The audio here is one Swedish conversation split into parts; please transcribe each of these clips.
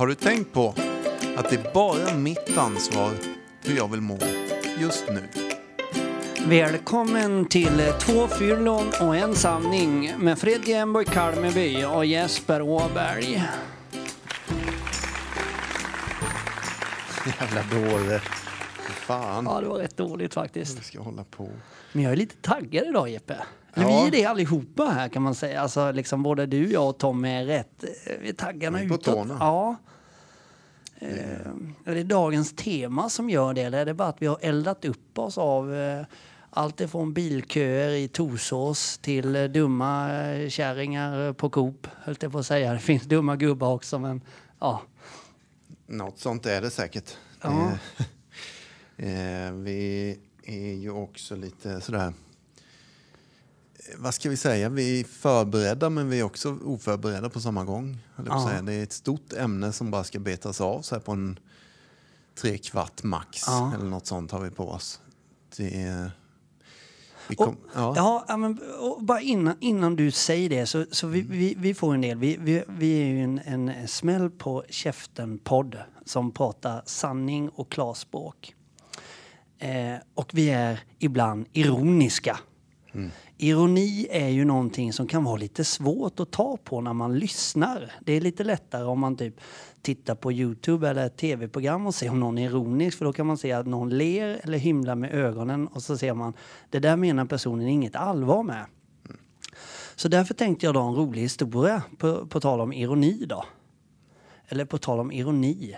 Har du tänkt på att det är bara mitt ansvar hur jag vill må just nu? Välkommen till Två fyllon och en sanning med Fred Genborg Kalmeby och Jesper Åberg. Jävla dåre. Fan. Ja, det var rätt dåligt Vi faktiskt. ska hålla på. Men jag är lite taggad idag Jeppe. Ja. Vi är det allihopa här kan man säga. Alltså liksom både du, jag och Tom är rätt. eh, Vi är taggarna Vi är på utåt. tårna. Ja. Eh, är det dagens tema som gör det? Eller är det bara att vi har eldat upp oss av eh, allt ifrån bilköer i Torsås till eh, dumma eh, kärringar på Coop, höll jag på att säga. Det finns dumma gubbar också, men ja. Något sånt är det säkert. Ja. Eh, vi är ju också lite sådär... eh, Vad ska vi säga? Vi är förberedda men vi är också oförberedda på samma gång. Ja. säga. Det är ett stort ämne som bara ska betas av så här på en tre kvart max. Ja. Eller något sånt har vi på oss. Det är... Vi Och- kom, ja. Ja, men bara innan, innan du säger det så, så vi, vi, vi får en del. Vi, vi, vi är ju en, en smäll på käften-podd som pratar sanning och klarspråk. Eh, och vi är ibland ironiska. Ironi är ju någonting som kan vara lite svårt att ta på när man lyssnar. Det är lite lättare om man typ tittar på Youtube eller ett tv-program och ser om någon är ironisk för då kan man se att någon ler eller himlar med ögonen och så ser man det där menar personen inget allvar med. Så därför tänkte jag dra en rolig historia på, på tal om ironi då. Eller på tal om ironi.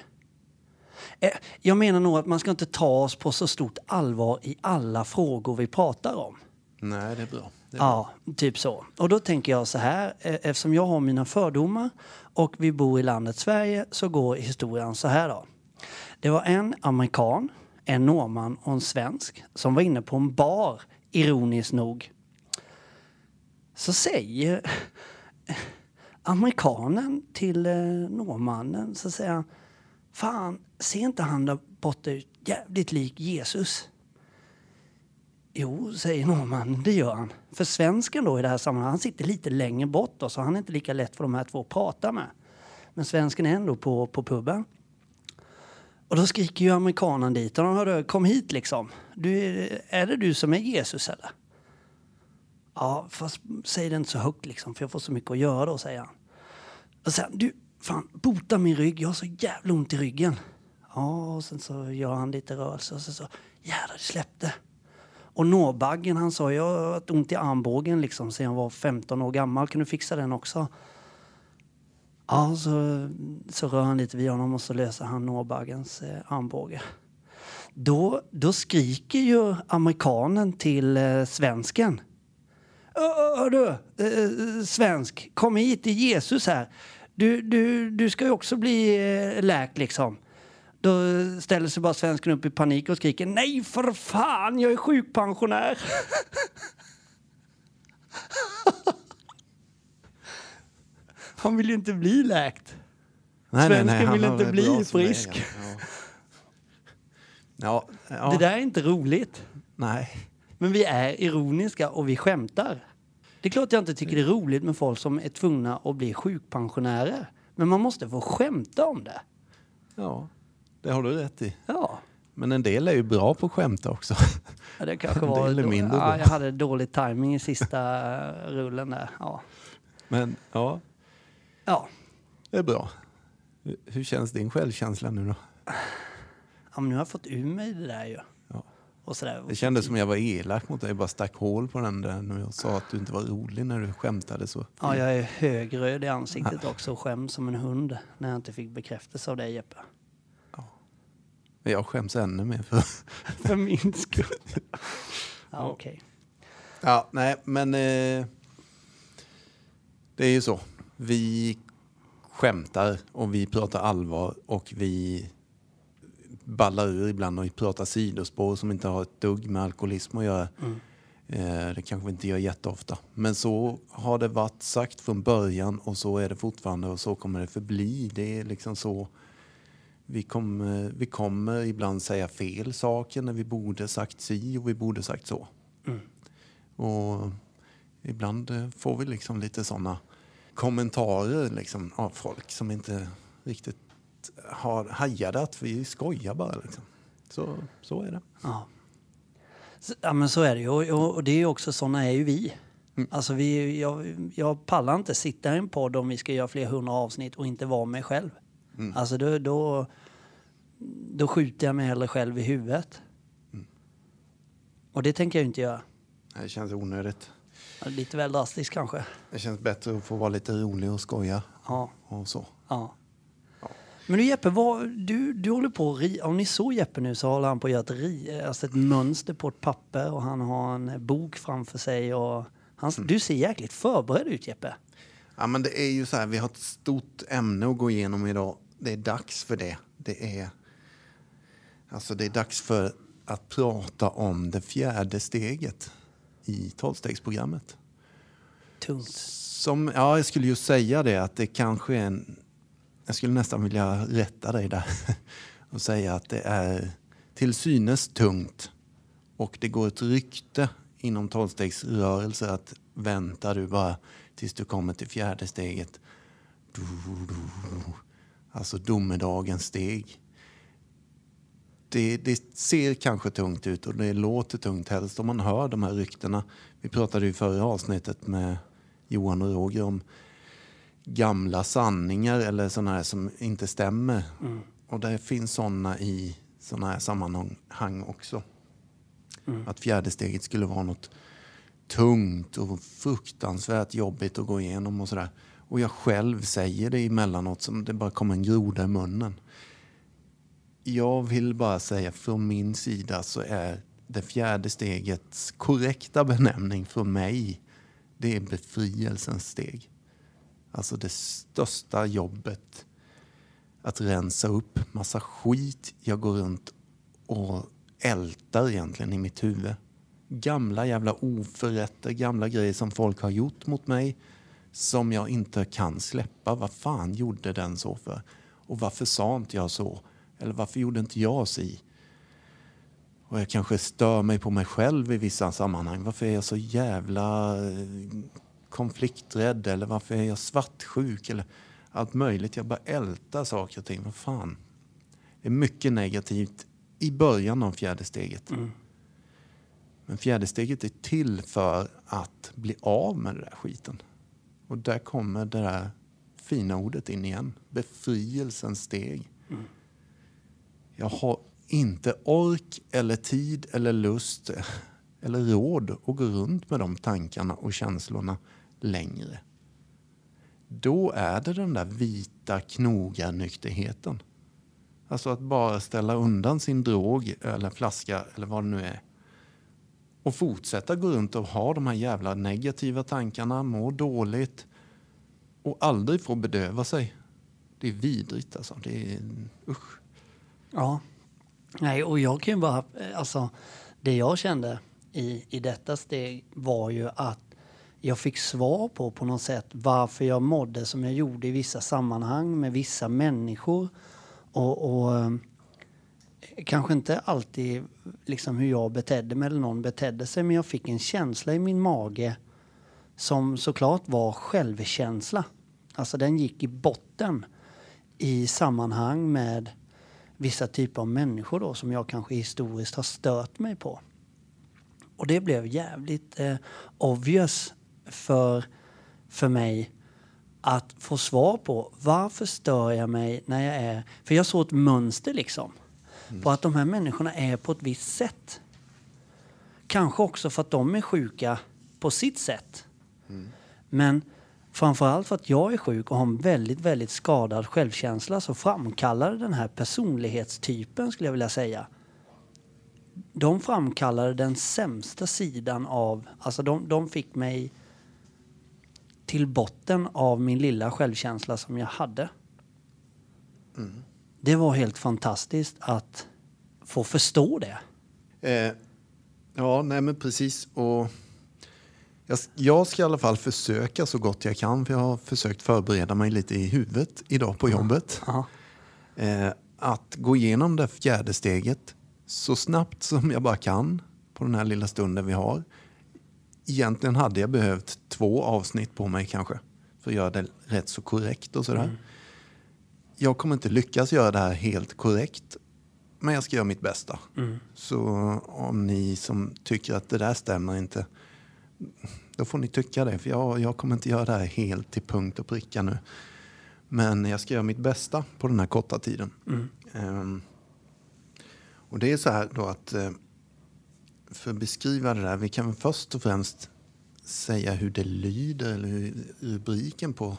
Eh, Jag menar nog att man ska inte ta oss på så stort allvar i alla frågor vi pratar om. Nej, det är bra. Det är bra. Ja, typ så. Och då tänker jag så här, eh, eftersom jag har mina fördomar och vi bor i landet Sverige så går historien så här då. Det var en amerikan, en norrman och en svensk som var inne på en bar, ironiskt nog. Så säger amerikanen till eh, norrmannen, så säger han, fan, ser inte han där borta ut jävligt lik Jesus? Jo, säger norrmannen, det gör han. För svensken då i det här sammanhanget, han sitter lite längre bort då, så han är inte lika lätt för de här två att prata med. Men svensken är ändå på, på puben. Och då skriker ju amerikanen dit, och de hörde, kom hit liksom. Du, är det du som är Jesus eller? Ja, fast säg det inte så högt liksom, för jag får så mycket att göra då, säger han. Och sen, du, fan, bota min rygg, jag har så jävla ont i ryggen. Ja, och sen så gör han lite rörelse och sen så, jävlar, det släppte. Och Nåbaggen, han sa jag har haft ont i armbågen liksom sen jag var 15 år gammal. Kan du fixa den också? Ja, så, så rör han lite vid honom och så löser han Nåbaggens eh, armbåge. Då, då skriker ju amerikanen till eh, svensken. Hör Hördu, eh, eh, svensk, kom hit, det är Jesus här. Du, du, du ska ju också bli eh, läkt liksom. Då ställer sig bara svensken upp i panik och skriker Nej för fan, jag är sjukpensionär. Han vill ju inte bli läkt. Nej, Svensken han vill har inte bli är, frisk. Ja. Ja, ja. Det där är inte roligt. Nej. Men vi är ironiska och vi skämtar. Det är klart jag inte tycker det är roligt med folk som är tvungna att bli sjukpensionärer. Men man måste få skämta om det. Ja, det har du rätt i. Ja. Men en del är ju bra på att skämta också. Ja, det kanske var... eller mindre ja, jag hade dålig timing i sista rullen där. Ja. Men ja, Ja. det är bra. Hur- Hur känns din självkänsla nu då? ja, men nu har jag fått ur mig det där ju. Ja. Och sådär. Det kändes som jag var elak mot dig, jag bara stack hål på den där när jag sa att du inte var rolig när du skämtade så. Ja, jag är högröd i ansiktet också och skäms som en hund när jag inte fick bekräftelse av dig Jeppe. Men Jag skäms ännu mer för... För min skull. Ja, okej. Ja, nej, men eh, det är ju så. Vi skämtar och vi pratar allvar och vi ballar ur ibland och vi pratar sidospår som inte har ett dugg med alkoholism att göra. Eh, det kanske vi inte gör jätteofta. Men så har det varit sagt från början och så är det fortfarande och så kommer det förbli. Det är liksom så. Vi kommer, vi kommer ibland säga fel saker när vi borde sagt si och vi borde sagt så. Och ibland eh, får vi liksom lite sådana kommentarer liksom av folk som inte riktigt har, hajade att vi skojar bara. Liksom. Så, så är det. Ja. Ja men så är det ju. Och, och, det är ju också sådana är ju vi. Alltså vi, jag, jag pallar inte sitta i en podd om vi ska göra flera hundra avsnitt och inte vara mig själv. Alltså då, då, då skjuter jag mig hellre själv i huvudet. Och det tänker jag inte göra. Det känns onödigt. Lite väl drastiskt kanske. Det känns bättre att få vara lite rolig och skoja Ja, och så. ja. Men du Jeppe, vad, du, du håller på ri, om ni såg Jeppe nu så håller han på att göra ett, ri, alltså ett mönster på ett papper och han har en bok framför sig. Och han, Du ser jäkligt förberedd ut Jeppe. Ja, men det är ju så här, vi har ett stort ämne att gå igenom idag. Det är dags för det. Det är, alltså det är dags för att prata om det fjärde steget i tolvstegsprogrammet. Tungt. Som, ja, jag skulle ju säga det att det kanske är en... Jag skulle nästan vilja rätta dig där och säga att det är till synes tungt och det går ett rykte inom tolvstegsrörelser att vänta du bara tills du kommer till fjärde steget. Alltså domedagens steg. Det, det ser kanske tungt ut och det låter tungt helst om man hör de här ryktena. Vi pratade ju förra avsnittet med Johan och Roger om gamla sanningar eller sådana här som inte stämmer. Och det finns sådana i sådana här sammanhang också. Att fjärde steget skulle vara något tungt och fruktansvärt jobbigt att gå igenom och sådär. Och jag själv säger det emellanåt som det bara kommer en groda i munnen. Jag vill bara säga från min sida så är det fjärde stegets korrekta benämning för mig det är befrielsens steg. Alltså det största jobbet. Att rensa upp massa skit jag går runt och ältar egentligen i mitt huvud. Gamla jävla oförrätter, gamla grejer som folk har gjort mot mig som jag inte kan släppa. Vad fan gjorde den så för? Och varför sa inte jag så? Eller varför gjorde inte jag si? Och jag kanske stör mig på mig själv i vissa sammanhang. Varför är jag så jävla eh, konflikträdd? Eller varför är jag svartsjuk? Eller allt möjligt. Jag bara ältar saker och ting. Vad fan. Det är mycket negativt i början av fjärde steget. Men fjärde steget är till för att bli av med den där skiten. Och där kommer det där fina ordet in igen. Befrielsens steg. Jag har inte ork eller tid eller lust eller råd att gå runt med de tankarna och känslorna längre. Då är det den där vita knogarnykterheten. Alltså att bara ställa undan sin drog eller flaska eller vad det nu är. Och fortsätta gå runt och ha de här jävla negativa tankarna, må dåligt och aldrig få bedöva sig. Det är vidrigt alltså. Det är usch. Ja. Nej, och jag kan ju bara... Alltså, det jag kände i, i detta steg var ju att jag fick svar på på något sätt varför jag mådde som jag gjorde i vissa sammanhang med vissa människor. Och, och eh, kanske inte alltid liksom hur jag betedde mig eller någon betedde sig men jag fick en känsla i min mage som såklart var självkänsla. Alltså den gick i botten i sammanhang med vissa typer av människor då som jag kanske historiskt har stört mig på. Och det blev jävligt eh, obvious för, för mig att få svar på varför stör jag mig när jag är... För jag såg ett mönster liksom. På att de här människorna är på ett visst sätt. Kanske också för att de är sjuka på sitt sätt. Men framförallt för att jag är sjuk och har en väldigt, väldigt skadad självkänsla så framkallade den här personlighetstypen, skulle jag vilja säga, de framkallade den sämsta sidan av... Alltså de, de fick mig till botten av min lilla självkänsla som jag hade. Det var helt fantastiskt att få förstå det. Eh, ja, nej men precis. Och jag, jag ska i alla fall försöka så gott jag kan, för jag har försökt förbereda mig lite i huvudet idag på jobbet. Ja. Eh, att gå igenom det fjärde steget så snabbt som jag bara kan på den här lilla stunden vi har. Egentligen hade jag behövt två avsnitt på mig kanske för att göra det rätt så korrekt och sådär. jag kommer inte lyckas göra det här helt korrekt. Men jag ska göra mitt bästa. Så om ni som tycker att det där stämmer inte. Då får ni tycka det. För jag, jag kommer inte göra det här helt till punkt och pricka nu. Men jag ska göra mitt bästa på den här korta tiden. Ehm, och det är så här då att eh, för att beskriva det där. Vi kan först och främst säga hur det lyder eller hur rubriken på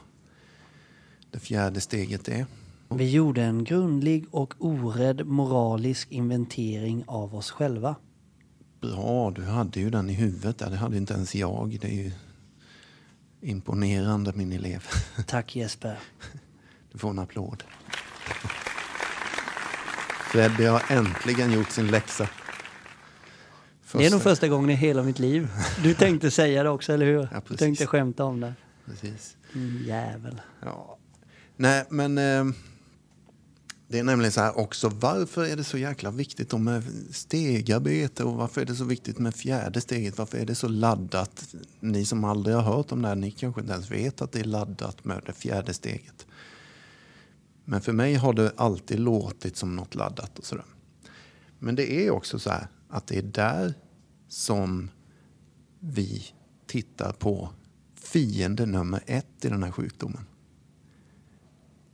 det fjärde steget är. Vi gjorde en grundlig och orädd moralisk inventering av oss själva. Bra, du hade ju den i huvudet där. Det hade inte ens jag. Det är ju imponerande min elev. Tack Jesper. Du får en applåd. Freddy har äntligen gjort sin läxa. Det är nog Första- första gången i hela mitt liv. Du tänkte säga det också, eller hur? Ja, du tänkte skämta om det. Precis. Mm, jävel. Ja. Nej, men eh, det är nämligen så här också. Varför är det så jäkla viktigt då med stegarbete och varför är det så viktigt med fjärde steget? Varför är det så laddat? Ni som aldrig har hört om det här, ni kanske inte ens vet att det är laddat med det fjärde steget. Men för mig har det alltid låtit som något laddat och sådär. Men det är också så här att det är där som vi tittar på fiende nummer ett i den här sjukdomen.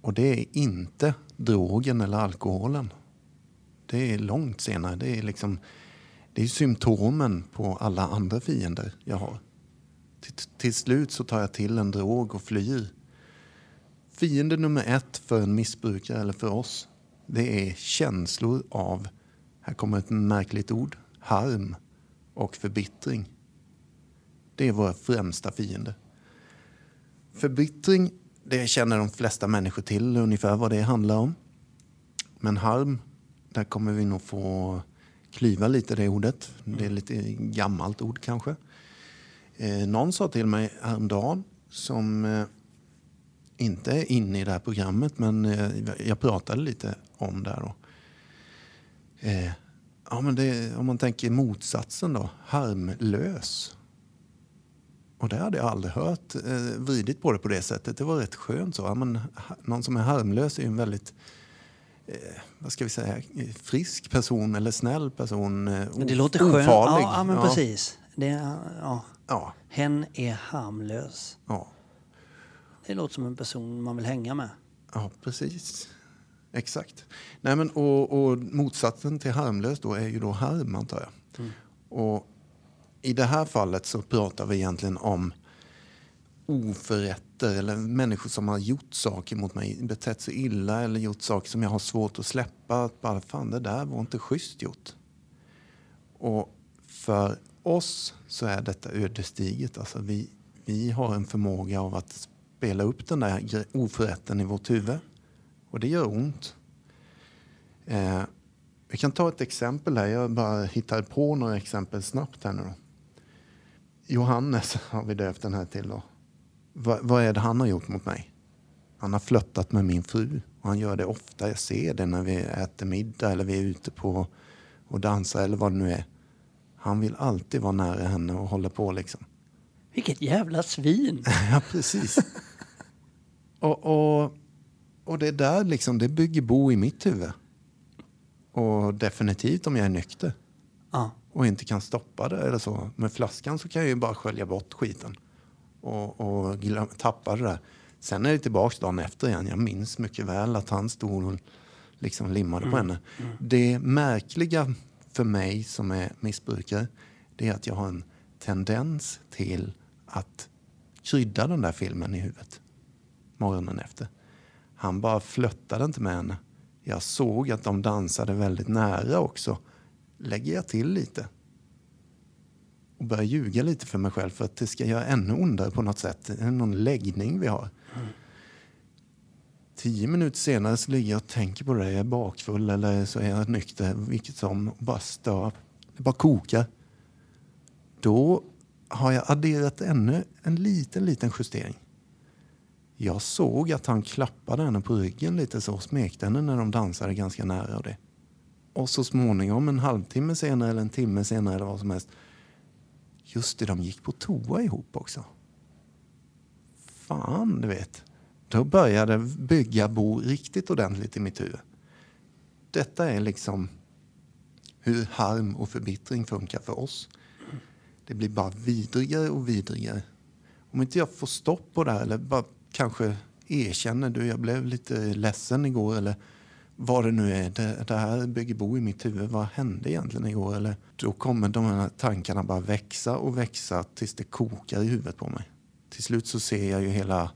Och det är inte drogen eller alkoholen. Det är långt senare. Det är, liksom, det är symptomen på alla andra fiender jag har. Till, till slut så tar jag till en drog och flyr. Fiende nummer ett för en missbrukare eller för oss, det är känslor av, här kommer ett märkligt ord, harm och förbittring. Det är våra främsta fiender. Förbittring, det känner de flesta människor till ungefär vad det handlar om. Men harm, där kommer vi nog få klyva lite det ordet. Det är lite gammalt ord kanske. Eh, någon sa till mig häromdagen som eh, inte är inne i det här programmet men eh, jag pratade lite om det här då. Eh, Ja, men det, om man tänker motsatsen då, harmlös. Och det hade jag aldrig hört eh, vridit på det på det sättet. Det var rätt skönt så. Ja, men, någon som är harmlös är ju en väldigt eh, vad ska vi säga, frisk person eller snäll person. Eh, det låter skönt. ofarlig. Ja, ja, men precis. Det, ja. Ja, Hen är harmlös. ja, Det låter som en person man vill hänga med. ja, precis. Exakt. Nej, men, och, och motsatsen till harmlös då är ju då harm antar jag. Och i det här fallet så pratar vi egentligen om oförrätter eller människor som har gjort saker mot mig, betett sig illa eller gjort saker som jag har svårt att släppa. Att bara, fan det där var inte schysst gjort. Och för oss så är detta ödesdigert. Alltså vi, vi har en förmåga av att spela upp den där oförrätten i vårt huvud. Och det gör ont. Eh, vi kan ta ett exempel här. Jag bara hittar på några exempel snabbt här nu då. Johannes har vi döpt den här till då. Va, vad är det han har gjort mot mig? Han har flörtat med min fru och han gör det ofta. Jag ser det när vi äter middag eller vi är ute på och dansar eller vad det nu är. Han vill alltid vara nära henne och hålla på liksom. Vilket jävla svin! Ja, precis. och, och, och det där liksom, det bygger bo i mitt huvud. Och definitivt om jag är nykter Ja. och inte kan stoppa det eller så. Med flaskan så kan jag ju bara skölja bort skiten och, och glöm, tappa det där. Sen är det tillbaks dagen efter igen. Jag minns mycket väl att han stod och liksom limmade på henne. Det märkliga för mig som är missbrukare det är att jag har en tendens till att krydda den där filmen i huvudet morgonen efter. Han bara flöttade inte med henne. Jag såg att de dansade väldigt nära också. Lägger jag till lite och börjar ljuga lite för mig själv för att det ska göra ännu ondare på något sätt. Det är någon läggning vi har. Tio minuter senare så ligger jag och tänker på det. Jag är bakfull eller så är jag nykter, vilket som, och bara stör. Det bara kokar. Då har jag adderat ännu en liten, liten justering. Jag såg att han klappade henne på ryggen lite så och smekte henne när de dansade ganska nära. Och, det. och så småningom, en halvtimme senare eller en timme senare eller vad som helst. Just det, de gick på toa ihop också. Fan, du vet. Då började bygga bo riktigt ordentligt i mitt huvud. Detta är liksom hur harm och förbittring funkar för oss. Det blir bara vidrigare och vidrigare. Om inte jag får stopp på det här eller bara kanske erkänner du, jag blev lite ledsen igår eller vad det nu är, det, det här bygger bo i mitt huvud. Vad hände egentligen igår? Eller, då kommer de här tankarna bara växa och växa tills det kokar i huvudet på mig. Till slut så ser jag ju hela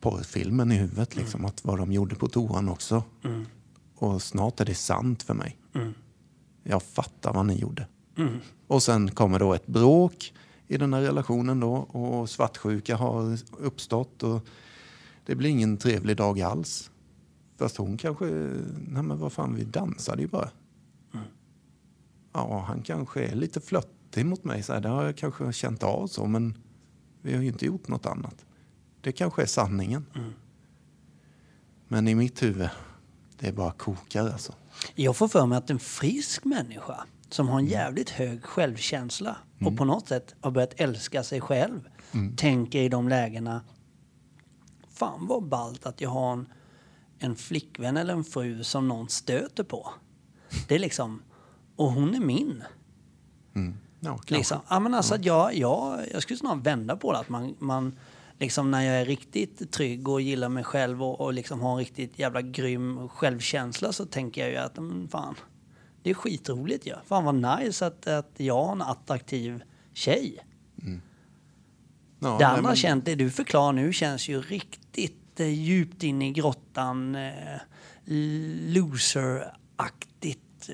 porrfilmen i huvudet, liksom, att vad de gjorde på toan också. Mm. Och snart är det sant för mig. Mm. Jag fattar vad ni gjorde. Mm. Och sen kommer då ett bråk i den här relationen då och svartsjuka har uppstått och det blir ingen trevlig dag alls. Fast hon kanske, nej men vad fan vi dansade ju bara. Mm. Ja, han kanske är lite flöttig mot mig så här, det har jag kanske känt av så men vi har ju inte gjort något annat. Det kanske är sanningen. Mm. Men i mitt huvud, det är bara kokar alltså. Jag får för mig att en frisk människa som har en jävligt hög självkänsla och på något sätt har börjat älska sig själv tänker i de lägena Fan vad ballt att jag har en, en flickvän eller en fru som någon stöter på. Det är liksom, och hon är min. Mm. Ja. Liksom. Ja, men alltså, jag, jag, jag skulle snarare vända på det. Att man, man, liksom, när jag är riktigt trygg och gillar mig själv och, och liksom har en riktigt jävla grym självkänsla så tänker jag ju att men fan, det är skitroligt ju. Ja. Fan vad nice att, att jag har en attraktiv tjej. Ja, det andra men- känt, det du förklarar nu känns ju riktigt eh, djupt in i grottan, eh, loser-aktigt.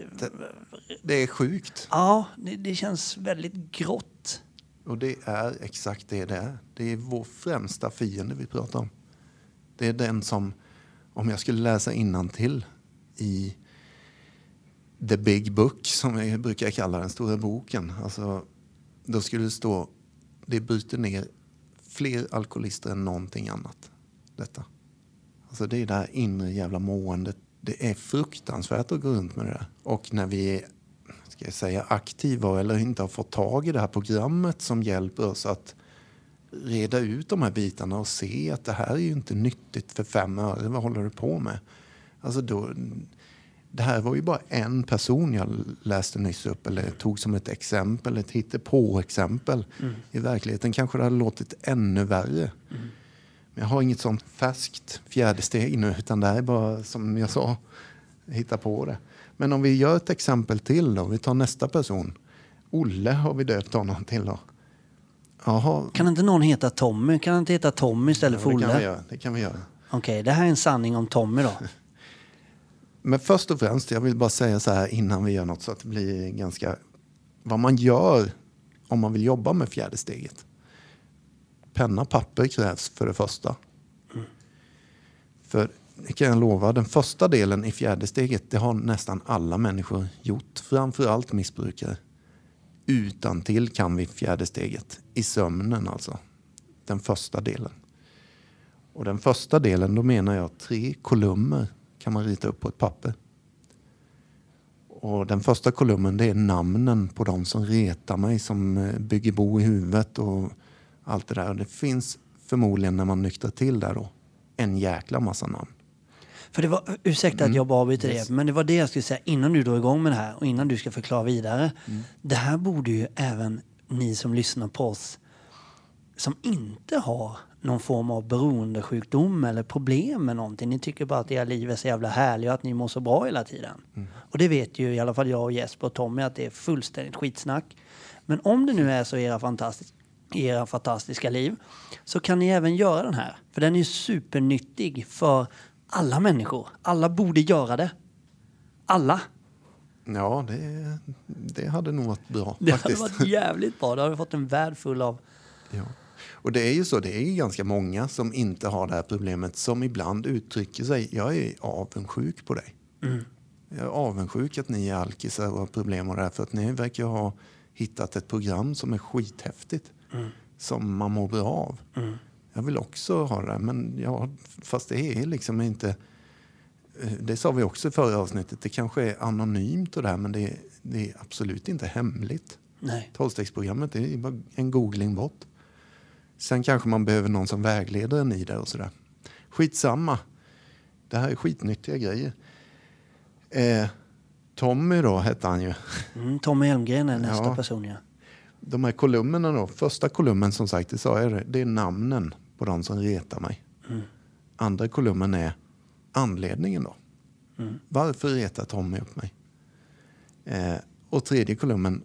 Det är sjukt. Ja, det, det känns väldigt grått. Och det är exakt det det är. Det är vår främsta fiende vi pratar om. Det är den som, om jag skulle läsa innantill i The Big Book, som vi brukar kalla den stora boken. Alltså, då skulle det stå, det bryter ner fler alkoholister än någonting annat. Detta. Alltså det är det här inre jävla måendet. Det är fruktansvärt att gå runt med det där. Och när vi är ska jag säga, aktiva eller inte har fått tag i det här programmet som hjälper oss att reda ut de här bitarna och se att det här är ju inte nyttigt för fem öre. Vad håller du på med? Alltså då, det här var ju bara en person jag läste nyss upp eller tog som ett exempel, ett hittepå-exempel. I verkligheten kanske det hade låtit ännu värre. Men jag har inget sånt färskt fjärde steg nu utan det här är bara som jag sa, hitta på det. Men om vi gör ett exempel till då, vi tar nästa person. Olle har vi döpt honom till då. Jaha, Kan inte någon heta Tommy? Kan inte heta Tommy istället ja, för det kan vi Olle? göra. Det kan vi göra. Okej, det här är en sanning om Tommy då. Men först och främst, jag vill bara säga så här innan vi gör något så att det blir ganska... Vad man gör om man vill jobba med fjärde steget. Penna, papper krävs för det första. För det kan jag lova, den första delen i fjärde steget det har nästan alla människor gjort. Framförallt missbrukare. Utan till kan vi fjärde steget. I sömnen alltså. Den första delen. Och den första delen, då menar jag tre kolumner kan man rita upp på ett papper. Och den första kolumnen det är namnen på de som retar mig, som eh, bygger bo i huvudet och allt det där. Och det finns förmodligen när man nyktrar till där då, en jäkla massa namn. För det var, ursäkta att jag bara avbryter Mm. Det, men det var det jag skulle säga innan du drar igång med det här och innan du ska förklara vidare. Mm. Det här borde ju även ni som lyssnar på oss som inte har någon form av beroendesjukdom eller problem med någonting. Ni tycker bara att era liv är så jävla härliga och att ni mår så bra hela tiden. Mm. Och det vet ju i alla fall jag och Jesper och Tommy att det är fullständigt skitsnack. Men om det nu är så i era, fantastis- era fantastiska liv så kan ni även göra den här. För den är supernyttig för alla människor. Alla borde göra det. Alla. Ja, det, det hade nog varit bra Det hade faktiskt. varit jävligt bra. Då hade vi fått en värld full av... Ja. Och det är ju så, det är ju ganska många som inte har det här problemet som ibland uttrycker sig, jag är avundsjuk på dig. Jag är avundsjuk att ni är alkisar och har problem och det här för att ni verkar ha hittat ett program som är skithäftigt. Som man mår bra av. Jag vill också ha det, men ja, fast det är liksom inte... eh, Det sa vi också i förra avsnittet, det kanske är anonymt och det här men det är, det är absolut inte hemligt. Tolvstegsprogrammet är bara en googling bort. Sen kanske man behöver någon som vägleder en i det och sådär. Skitsamma. Det här är skitnyttiga grejer. Eh, Tommy då hette han ju. Mm, Tommy Elmgren är nästa Ja. person, ja. De här kolumnerna då. Första kolumnen som sagt, det sa jag det, är namnen på de som retar mig. Andra kolumnen är anledningen då. Varför retar Tommy upp mig? Eh, och tredje kolumnen,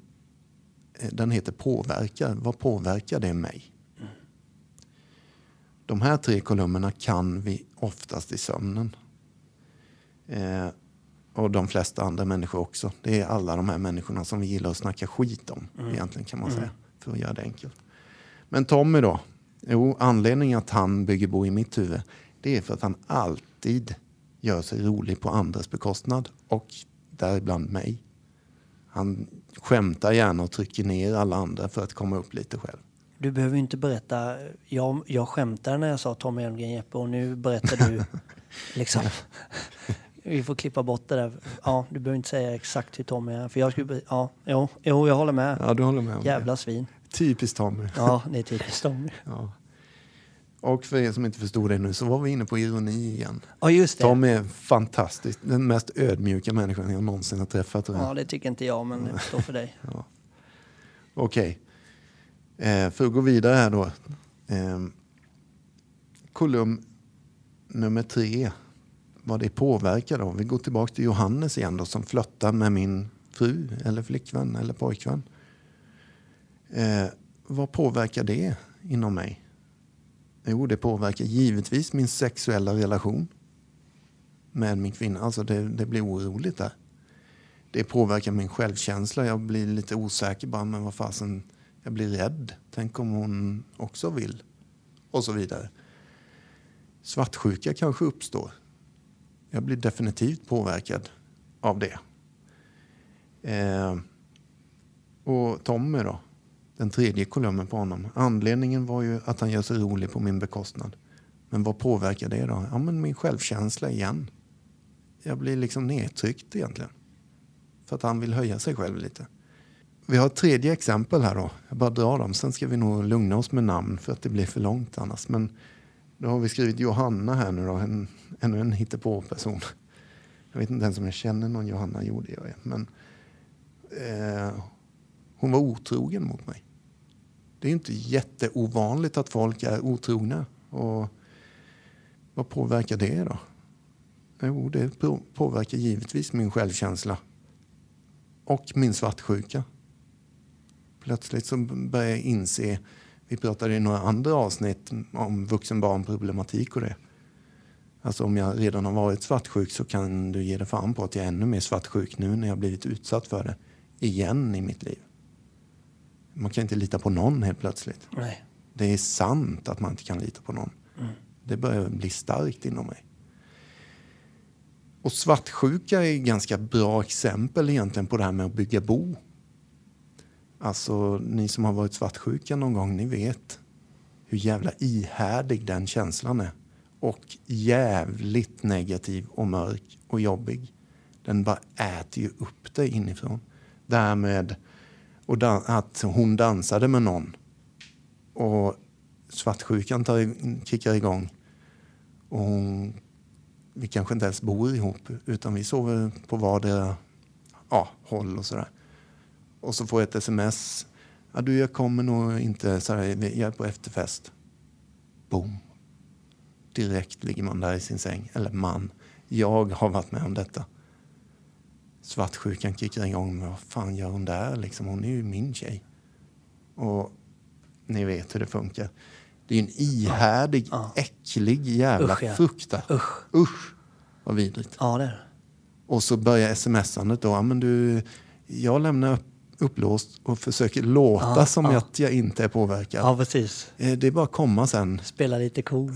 eh, den heter påverkar. Vad påverkar det mig? De här tre kolumnerna kan vi oftast i sömnen. Eh, och de flesta andra människor också. Det är alla de här människorna som vi gillar att snacka skit om, egentligen kan man säga, för att göra det enkelt. Men Tommy då? Jo, anledningen att han bygger bo i mitt huvud, det är för att han alltid gör sig rolig på andras bekostnad och däribland mig. Han skämtar gärna och trycker ner alla andra för att komma upp lite själv. Du behöver inte berätta. Jag, jag skämtar när jag sa Tommy Elmgren Jeppe och nu berättar du liksom. Vi får klippa bort det där. Ja, du behöver inte säga exakt hur Tommy är. För jag skulle... Ja, jo, jo, jag håller med. Ja, du håller med Jävla svin. det. Typiskt Tommy. Ja, det är typiskt Tommy. Ja. Och för er som inte förstod det nu så var vi inne på ironi igen. Ja, just det. Tom är fantastisk. Den mest ödmjuka människan jag någonsin har träffat. Ja, det tycker inte jag, men det står för dig. Okej. Eh, för att gå vidare här då. Eh, kolumn nummer tre. Vad det påverkar då. Vi går tillbaka till Johannes igen då som flörtar med min fru eller flickvän eller pojkvän. Eh, vad påverkar det inom mig? Jo, det påverkar givetvis min sexuella relation med min kvinna. Alltså det, det blir oroligt där. Det påverkar min självkänsla. Jag blir lite osäker bara, men vad fasen, jag blir rädd. Tänk om hon också vill. Och så vidare. Svartsjuka kanske uppstår. Jag blir definitivt påverkad av det. Eh, och Tommy då? Den tredje kolumnen på honom. Anledningen var ju att han gör sig rolig på min bekostnad. Men vad påverkar det då? Ja, men min självkänsla igen. Jag blir liksom nedtryckt egentligen. För att han vill höja sig själv lite. Vi har ett tredje exempel här då. Jag bara drar dem. Sen ska vi nog lugna oss med namn för att det blir för långt annars. Men då har vi skrivit Johanna här nu då. En, ännu en hittepå-person. Jag vet inte ens om jag känner någon Johanna. Jo, det gör jag. Men eh, hon var otrogen mot mig. Det är inte jätteovanligt att folk är otrogna. Och vad påverkar det då? Jo, det påverkar givetvis min självkänsla. Och min svartsjuka. Plötsligt så börjar jag inse, vi pratade i några andra avsnitt om vuxenbarnproblematik och det. Alltså om jag redan har varit svartsjuk så kan du ge dig fan på att jag är ännu mer svartsjuk nu när jag blivit utsatt för det igen i mitt liv. Man kan inte lita på någon helt plötsligt. Nej. Det är sant att man inte kan lita på någon. Det börjar bli starkt inom mig. Och svartsjuka är ett ganska bra exempel egentligen på det här med att bygga bo. Alltså, ni som har varit svartsjuka någon gång, ni vet hur jävla ihärdig den känslan är. Och jävligt negativ och mörk och jobbig. Den bara äter ju upp dig inifrån. Därmed och dan- att hon dansade med någon och svartsjukan tar, kickar igång. Och hon, vi kanske inte ens bor ihop utan vi sover på vardera ja, håll och sådär. Och så får jag ett sms. Ja, du, jag kommer nog inte, så här, jag är på efterfest. Boom. Direkt ligger man där i sin säng. Eller man. Jag har varit med om detta. Svartsjukan kickar igång. Men vad fan gör hon där? Liksom, hon är ju min tjej. Och ni vet hur det funkar. Det är en ihärdig, Ja. äcklig jävla Usch, ja. frukta. Usch. Usch, vad vidrigt. Ja, det är det. Och så börjar smsandet då. Ja, men du, jag lämnar upp, upplåst och försöker låta Ja, som ja. att jag inte är påverkad. Ja, precis. Eh, Det är bara att komma sen. Spela lite cool.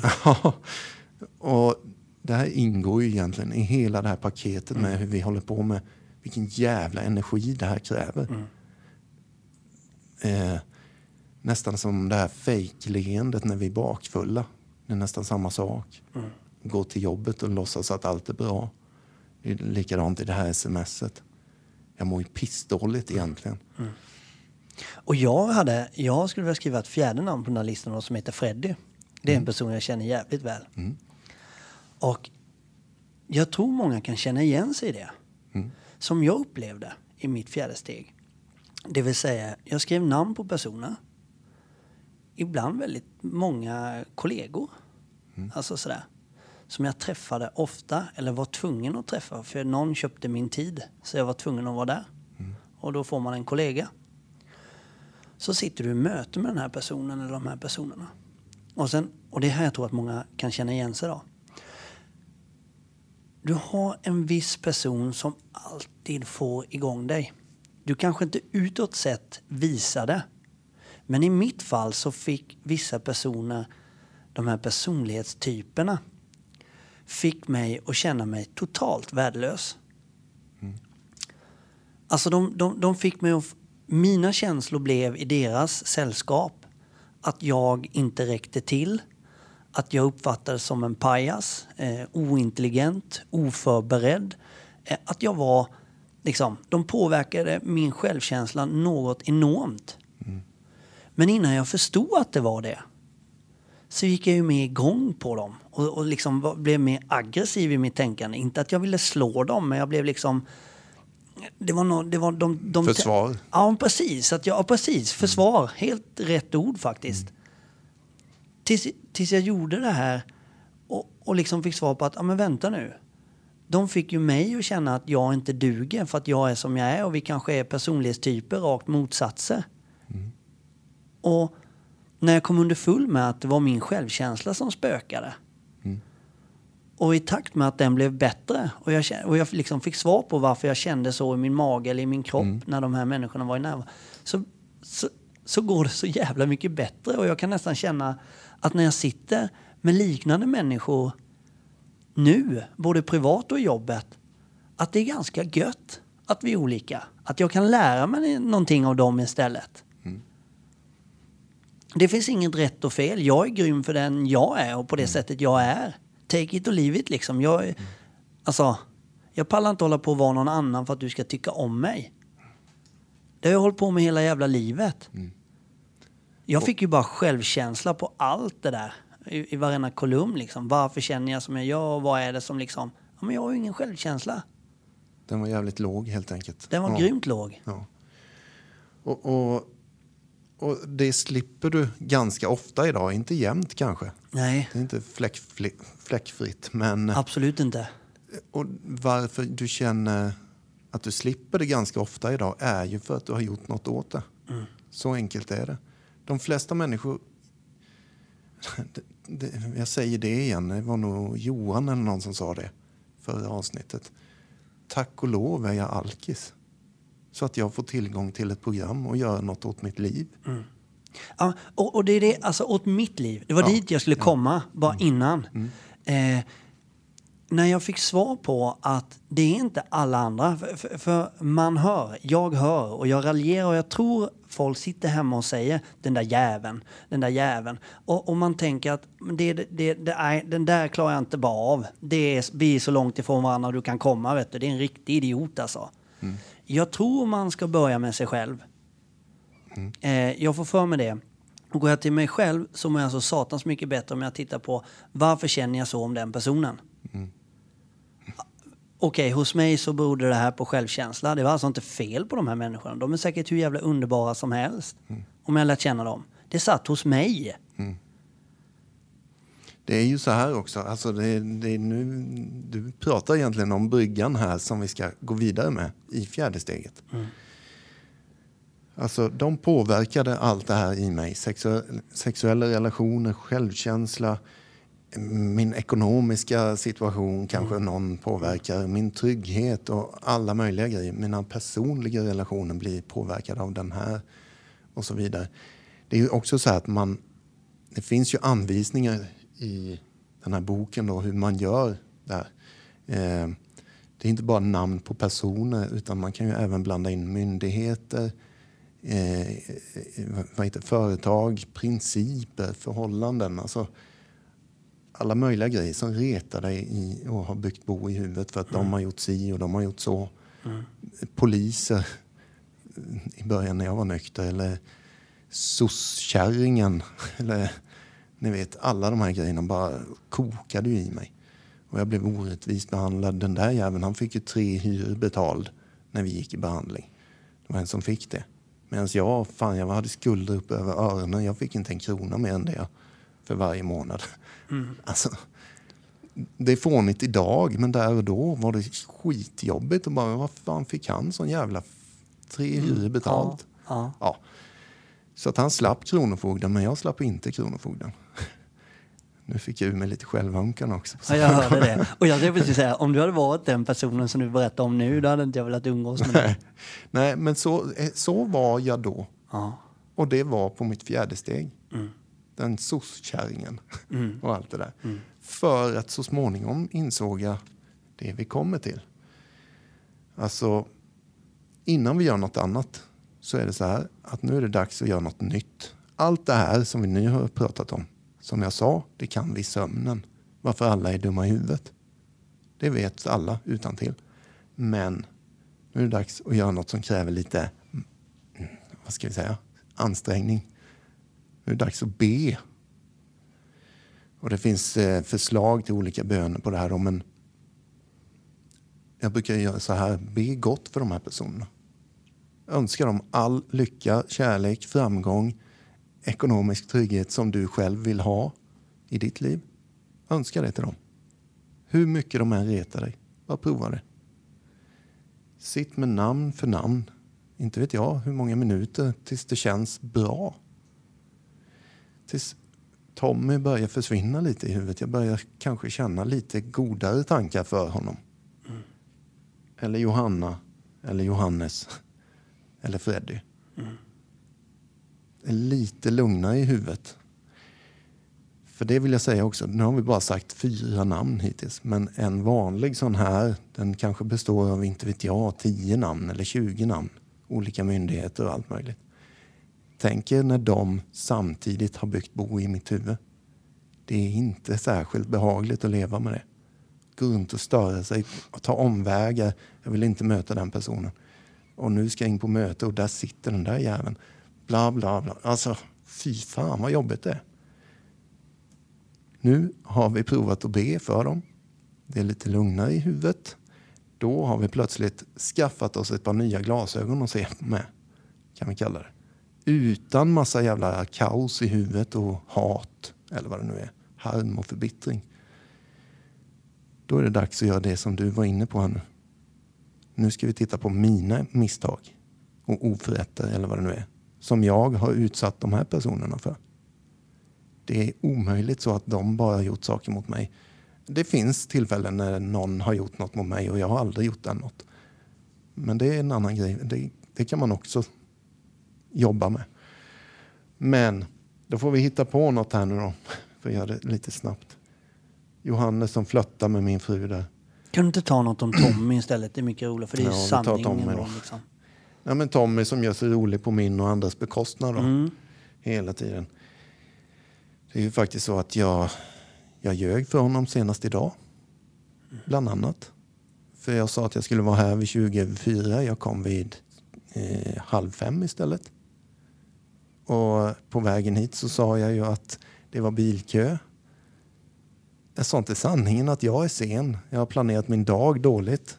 Och det här ingår ju egentligen i hela det här paketet Mm. med hur vi håller på med vilken jävla energi det här kräver. Mm. Eh, nästan som det här fejkleendet när vi är bakfulla. Det är nästan samma sak. Mm. Gå till jobbet och låtsas att allt är bra. Det är likadant i det här smset. Jag mår ju pissdåligt egentligen. Och jag hade, jag skulle vilja skriva ett fjärde namn på den här listan som heter Freddy. Det är en person jag känner jävligt väl. Och jag tror många kan känna igen sig i det. Som jag upplevde i mitt fjärde steg. Det vill säga, jag skrev namn på personer. Ibland väldigt många kollegor. Alltså sådär. Som jag träffade ofta, eller var tvungen att träffa. För någon köpte min tid, så jag var tvungen att vara där. Och då får man en kollega. Så sitter du i möte med den här personen eller de här personerna. Och, sen, och det är här jag tror att många kan känna igen sig då. Du har en viss person som alltid får igång dig. Du kanske inte utåt sett visar det. Men i mitt fall så fick vissa personer, de här personlighetstyperna, fick mig att känna mig totalt värdelös. Alltså de, de, de fick mig att... Mina känslor blev i deras sällskap att jag inte räckte till. Att jag uppfattades som en pajas, eh, ointelligent, oförberedd. Eh, att jag var... Liksom, de påverkade min självkänsla något enormt. Men innan jag förstod att det var det så gick jag ju med igång på dem och, och liksom var, blev mer aggressiv i mitt tänkande. Inte att jag ville slå dem, men jag blev liksom... Det var, no, det var de, de, Försvar. Ja, precis. Att jag, ja, precis. Försvar. Helt rätt ord faktiskt. Tills, tills jag gjorde det här och, och liksom fick svar på att, ja men vänta nu. De fick ju mig att känna att jag inte duger för att jag är som jag är och vi kanske är personlighetstyper, rakt motsatser. Och när jag kom underfull med att det var min självkänsla som spökade. Och i takt med att den blev bättre och jag, och jag liksom fick svar på varför jag kände så i min mage eller i min kropp när de här människorna var i närvaro. Så, så, så går det så jävla mycket bättre och jag kan nästan känna att när jag sitter med liknande människor nu, både privat och i jobbet, att det är ganska gött att vi är olika. Att jag kan lära mig någonting av dem istället. Det finns inget rätt och fel. Jag är grym för den jag är och på det sättet jag är. Take it or leave it liksom. Jag, alltså, jag pallar inte hålla på att vara någon annan för att du ska tycka om mig. Det har jag hållit på med hela jävla livet. Jag fick ju bara självkänsla på allt det där. I, i varenda kolumn liksom. Varför känner jag som jag gör? och Vad är det som liksom... Ja, men jag har ju ingen självkänsla. Den var jävligt låg helt enkelt. Den var ja. grymt låg. Ja. Och, och, och det slipper du ganska ofta idag. Inte jämt kanske. Nej, Det är inte fläck, fläck, fläckfritt. Men absolut inte. och varför du känner att du slipper det ganska ofta idag är ju för att du har gjort något åt det. Så enkelt är det. De flesta människor... Det, det, jag säger det igen, det var nog Johan eller någon som sa det förra avsnittet. Tack och lov är jag alkis. Så att jag får tillgång till ett program och göra något åt mitt liv. Ja, och, och det är det, alltså åt mitt liv. Det var Ja. Mm. dit jag skulle komma, bara innan. Eh, när jag fick svar på att det är inte alla andra. För, för, för man hör, jag hör och jag raljerar och jag tror folk sitter hemma och säger den där jäveln, den där jäveln. Och, och man tänker att det, det, det, är, den där klarar jag inte bara av. Det är, vi är så långt ifrån varandra du kan komma. Vet du. Det är en riktig idiot alltså. Jag tror man ska börja med sig själv. Eh, jag får för mig det. Och går jag till mig själv så mår jag så satans mycket bättre om jag tittar på varför känner jag så om den personen. Okej, hos mig så berodde det här på självkänsla. Det var alltså inte fel på de här människorna. De är säkert hur jävla underbara som helst. Om jag lärt känna dem. Det satt hos mig. Det är ju så här också. Alltså det, det är nu, du pratar egentligen om bryggan här som vi ska gå vidare med i fjärde steget. Alltså de påverkade allt det här i mig. Sexu- sexuella relationer, självkänsla, min ekonomiska situation kanske någon påverkar. Min trygghet och alla möjliga grejer. Mina personliga relationer blir påverkade av den här och så vidare. Det är ju också så här att man det finns ju anvisningar i den här boken då hur man gör där. Eh, det är inte bara namn på personer utan man kan ju även blanda in myndigheter, eh, vad heter, företag, principer, förhållanden. Alltså alla möjliga grejer som retar dig i, och har byggt bo i huvudet för att de har gjort si och de har gjort så. Poliser i början när jag var nykter eller soskärringen eller ni vet alla de här grejerna bara kokade ju i mig. Och jag blev orättvist behandlad. Den där jäveln, han fick ju tre hyror betald när vi gick i behandling. Det var en som fick det. Medan jag, fan, jag hade skulder upp över öronen. Jag fick inte en krona mer än det för varje månad. Alltså, det är fånigt idag, men där och då var det skitjobbigt. Och bara, vad fan fick han sån jävla tre hyror betalt? Ja. Ja. Så att han slapp Kronofogden, men jag slapp inte Kronofogden. Nu fick jag ur mig lite självömkan också. Ja, jag hörde det. Och jag tänkte precis säga, om du hade varit den personen som du berättar om nu, då hade inte jag velat umgås med dig. Nej, Nej men så, eh, så var jag då. Ja. Och det var på mitt fjärde steg. Den sosskärringen och allt det där. För att så småningom insåg jag det vi kommer till. Alltså, innan vi gör något annat så är det så här att nu är det dags att göra något nytt. Allt det här som vi nu har pratat om, som jag sa, det kan vi i sömnen. Varför alla är dumma i huvudet. Det vet alla utan till. Men nu är det dags att göra något som kräver lite, mm, vad ska vi säga, ansträngning. Nu är det dags att be. Och det finns eh, förslag till olika böner på det här. Men jag brukar göra så här, be gott för de här personerna. Önska dem all lycka, kärlek, framgång, ekonomisk trygghet som du själv vill ha i ditt liv. Önska det till dem. Hur mycket de än retar dig. Bara prova det. Sitt med namn för namn. Inte vet jag hur många minuter tills det känns bra. Tills Tommy börjar försvinna lite i huvudet. Jag börjar kanske känna lite godare tankar för honom. Eller Johanna, eller Johannes, eller Freddy. Det är lite lugnare i huvudet. För det vill jag säga också, nu har vi bara sagt fyra namn hittills. Men en vanlig sån här, den kanske består av, inte vet jag, tio namn eller 20 namn. Olika myndigheter och allt möjligt. Tänk er när de samtidigt har byggt bo i mitt huvud. Det är inte särskilt behagligt att leva med det. Gå runt och störa sig, och ta omvägar. Jag vill inte möta den personen. Och nu ska jag in på möte och där sitter den där jäveln. Bla, bla, bla. Alltså, fy fan vad jobbigt det är. Nu har vi provat att be för dem. Det är lite lugnare i huvudet. Då har vi plötsligt skaffat oss ett par nya glasögon att se med. Kan vi kalla det. Utan massa jävla kaos i huvudet och hat. Eller vad det nu är. Harm och förbittring. Då är det dags att göra det som du var inne på här nu. Nu ska vi titta på mina misstag och oförrätter eller vad det nu är. Som jag har utsatt de här personerna för. Det är omöjligt så att de bara har gjort saker mot mig. Det finns tillfällen när någon har gjort något mot mig och jag har aldrig gjort den något. Men det är en annan grej. Det, det kan man också jobba med. Men då får vi hitta på något här nu då. För att göra det lite snabbt. Johannes som flörtar med min fru där. Kan du inte ta något om Tommy istället? Det är mycket roligt för det är Ja, sanningen. Tommy då. liksom. Ja, men Tommy som gör sig rolig på min och andras bekostnad då. Mm. Hela tiden. Det är ju faktiskt så att jag, jag ljög för honom senast idag. Bland annat. För jag sa att jag skulle vara här vid 20 över 4. Jag kom vid eh, halv fem istället. Och på vägen hit så sa jag ju att det var bilkö. Jag sa inte sanningen att jag är sen. Jag har planerat min dag dåligt.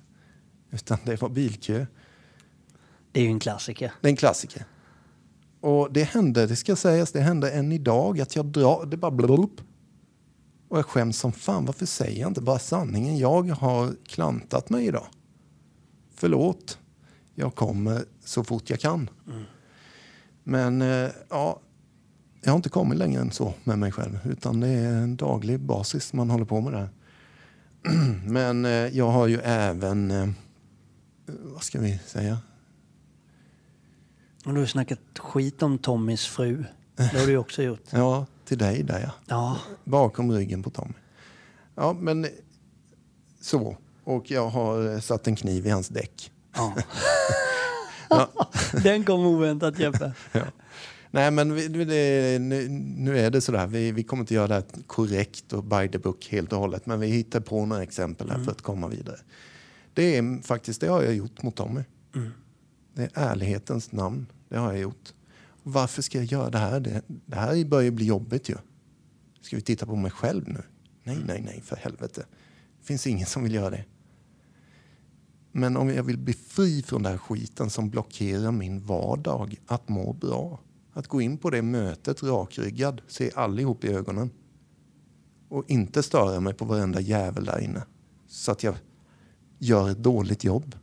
Utan det var bilkö. Det är ju en klassiker. Det är en klassiker. Och det hände, det ska sägas, det hände än idag att jag drar, det bara blulup. Och jag skäms som fan, varför säger jag inte bara sanningen? Jag har klantat mig idag. Förlåt, jag kommer så fort jag kan. Men eh, ja, jag har inte kommit längre än så med mig själv. Utan det är en daglig basis man håller på med det här. Men eh, jag har ju även, eh, vad ska vi säga? Och du har snackat skit om Tommys fru. Det har du också gjort. Ja, till dig där ja. Ja, Bakom ryggen på Tommy. Ja, men så. Och jag har eh, satt en kniv i hans däck. ja. Ja. Den kom oväntat Jeppe. Ja. Nej, men vi, det, nu, nu är det sådär. Vi, vi kommer inte göra det här korrekt och by the book helt och hållet. Men vi hittar på några exempel här för att komma vidare. Det är faktiskt, det har jag gjort mot Tommy. Det är ärlighetens namn. Det har jag gjort. Varför ska jag göra det här? Det, det här börjar bli jobbigt ju. Ska vi titta på mig själv nu? Nej, nej, nej, för helvete. Det finns ingen som vill göra det. Men om jag vill bli fri från den här skiten som blockerar min vardag att må bra. Att gå in på det mötet rakryggad, se allihop i ögonen. Och inte störa mig på varenda jävel där inne. Så att jag gör ett dåligt jobb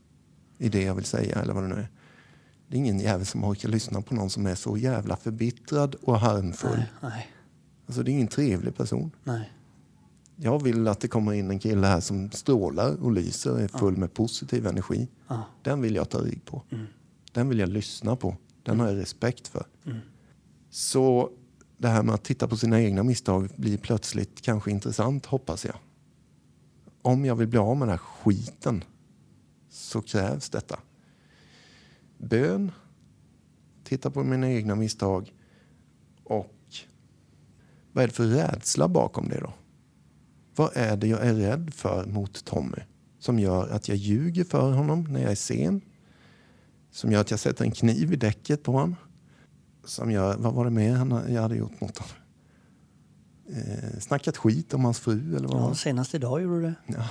i det jag vill säga eller vad det nu är. Det är ingen jävel som orkar lyssna på någon som är så jävla förbittrad och harmfull. Nej, nej, Alltså det är ingen trevlig person. nej. Jag vill att det kommer in en kille här som strålar och lyser och är full med positiv energi. Ja. Den vill jag ta rygg på. Den vill jag lyssna på. Den har jag respekt för. Så det här med att titta på sina egna misstag blir plötsligt kanske intressant, hoppas jag. Om jag vill bli av med den här skiten så krävs detta. Bön, titta på mina egna misstag och vad är det för rädsla bakom det då? Vad är det jag är rädd för mot Tommy? Som gör att jag ljuger för honom när jag är sen. Som gör att jag sätter en kniv i däcket på honom. Som gör, vad var det mer han- jag hade gjort mot honom? Eh, snackat skit om hans fru eller vad Ja, senast idag gjorde du det. Ja.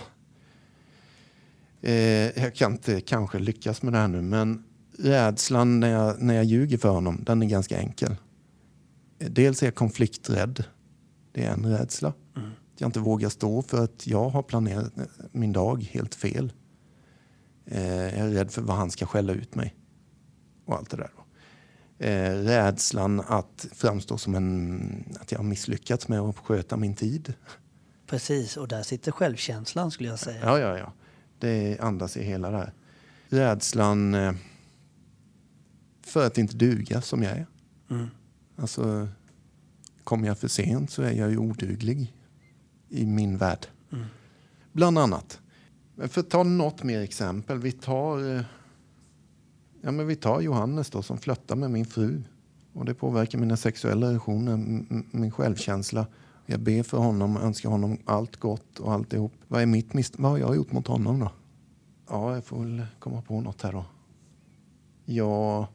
Eh, jag kan inte kanske lyckas med det här nu, men rädslan när jag, när jag ljuger för honom, den är ganska enkel. Dels är jag konflikträdd. Det är en rädsla. Att jag inte vågar stå för att jag har planerat min dag helt fel. Eh, jag är rädd för vad han ska skälla ut mig. Och allt det där. Eh, rädslan att framstå som en... Att jag har misslyckats med att sköta min tid. Precis, och där sitter självkänslan skulle jag säga. Ja, ja, ja. Det andas i hela det här. Rädslan eh, för att inte duga som jag är. Mm. Alltså, kommer jag för sent så är jag ju oduglig i min värld. Mm. Bland annat. Men för att ta något mer exempel. Vi tar, eh, ja, men vi tar Johannes då, som flörtar med min fru. Och det påverkar mina sexuella relationer, min självkänsla. Jag ber för honom och önskar honom allt gott och alltihop. Vad är mitt mist- Vad har jag gjort mot honom då? Ja, jag får väl komma på något här då. Ja,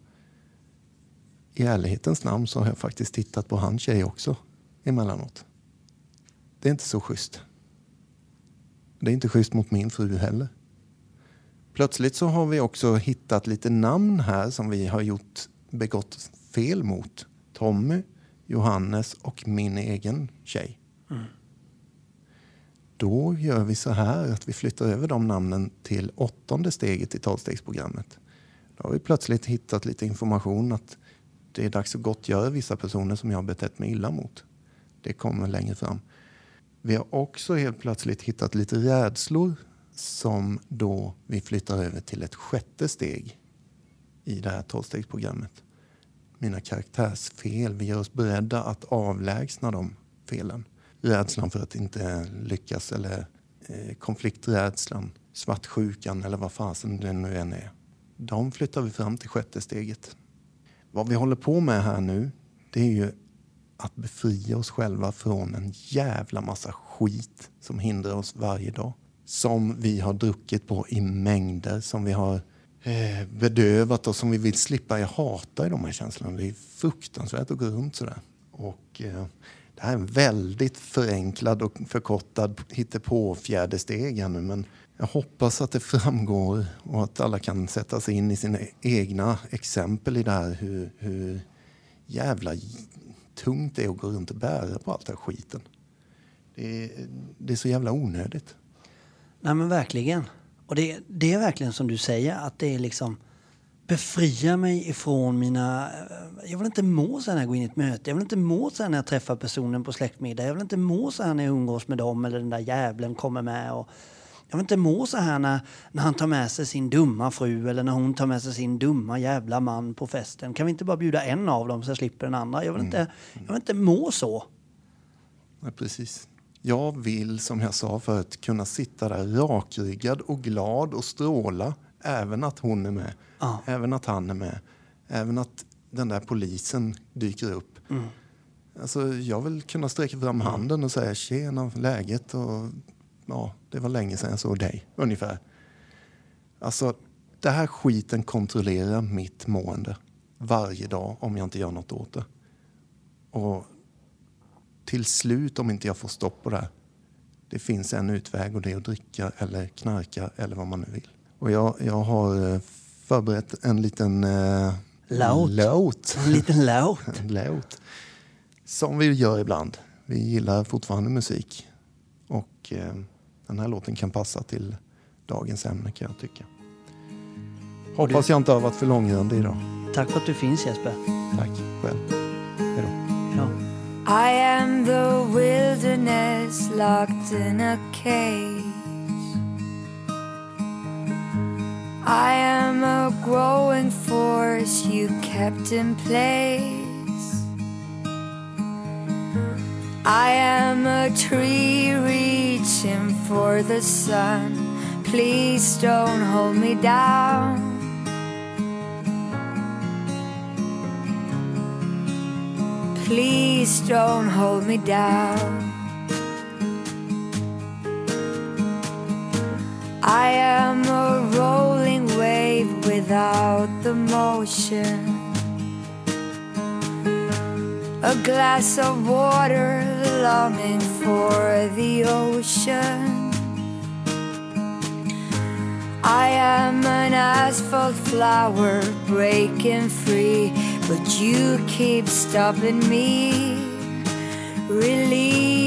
i ärlighetens namn så har jag faktiskt tittat på hans tjej också emellanåt. Det är inte så schysst. Det är inte schysst mot min fru heller. Plötsligt så har vi också hittat lite namn här som vi har gjort, begått fel mot. Tommy, Johannes och min egen tjej. Då gör vi så här att vi flyttar över de namnen till åttonde steget i tolvstegsprogrammet. Då har vi plötsligt hittat lite information att det är dags att gottgöra vissa personer som jag har betett mig illa mot. Det kommer längre fram. Vi har också helt plötsligt hittat lite rädslor som då vi flyttar över till ett sjätte steg i det här tolvstegsprogrammet. Mina karaktärsfel. Vi gör oss beredda att avlägsna de felen. Rädslan för att inte lyckas eller eh, konflikträdslan, svartsjukan eller vad fasen det nu än är. De flyttar vi fram till sjätte steget. Vad vi håller på med här nu, det är ju att befria oss själva från en jävla massa skit som hindrar oss varje dag. Som vi har druckit på i mängder, som vi har eh, bedövat och som vi vill slippa. Jag hatar ju de här känslorna. Det är fruktansvärt att gå runt sådär. Och, eh, det här är en väldigt förenklad och förkortad hittepå-fjärdesteg här nu. Men jag hoppas att det framgår och att alla kan sätta sig in i sina egna exempel i det här. Hur, hur jävla tungt det är att gå runt och bära på allt den här skiten. Det är, det är så jävla onödigt. Nej men verkligen. Och det, det är verkligen som du säger att det är liksom befria mig ifrån mina... Eh, jag vill inte må så här när jag går in i ett möte. Jag vill inte må så här när jag träffar personen på släktmiddag. Jag vill inte må så här när jag umgås med dem eller den där jävlen kommer med. Och jag vill inte må så här när, när han tar med sig sin dumma fru eller när hon tar med sig sin dumma jävla man på festen. Kan vi inte bara bjuda en av dem så jag slipper den andra? Jag vill inte, jag vill inte må så. Ja, precis. Jag vill, som jag sa förut, kunna sitta där rakryggad och glad och stråla. Även att hon är med. Ja. Även att han är med. Även att den där polisen dyker upp. Alltså, jag vill kunna sträcka fram handen och säga tjena, läget och ja, det var länge sedan jag såg dig. Ungefär. Alltså, det här skiten kontrollerar mitt mående varje dag om jag inte gör något åt det. Och till slut, om inte jag får stopp på det här, det finns en utväg och det är att dricka eller knarka eller vad man nu vill. Och jag, jag har eh, förberett en liten eh, Låt. låt. En liten låt. En låt. Som vi gör ibland. Vi gillar fortfarande musik. Och eh, den här låten kan passa till dagens ämne kan jag tycka. Hoppas jag inte har varit för långrandig idag. Tack för att du finns Jesper. Tack själv. Hej då. I am the wilderness locked in a cage. I am a growing force you kept in place. I am a tree reaching for the sun. Please don't hold me down. Please don't hold me down. I am a rolling wave without the motion. A glass of water longing for the ocean. I am an asphalt flower breaking free, but you keep stopping me. Release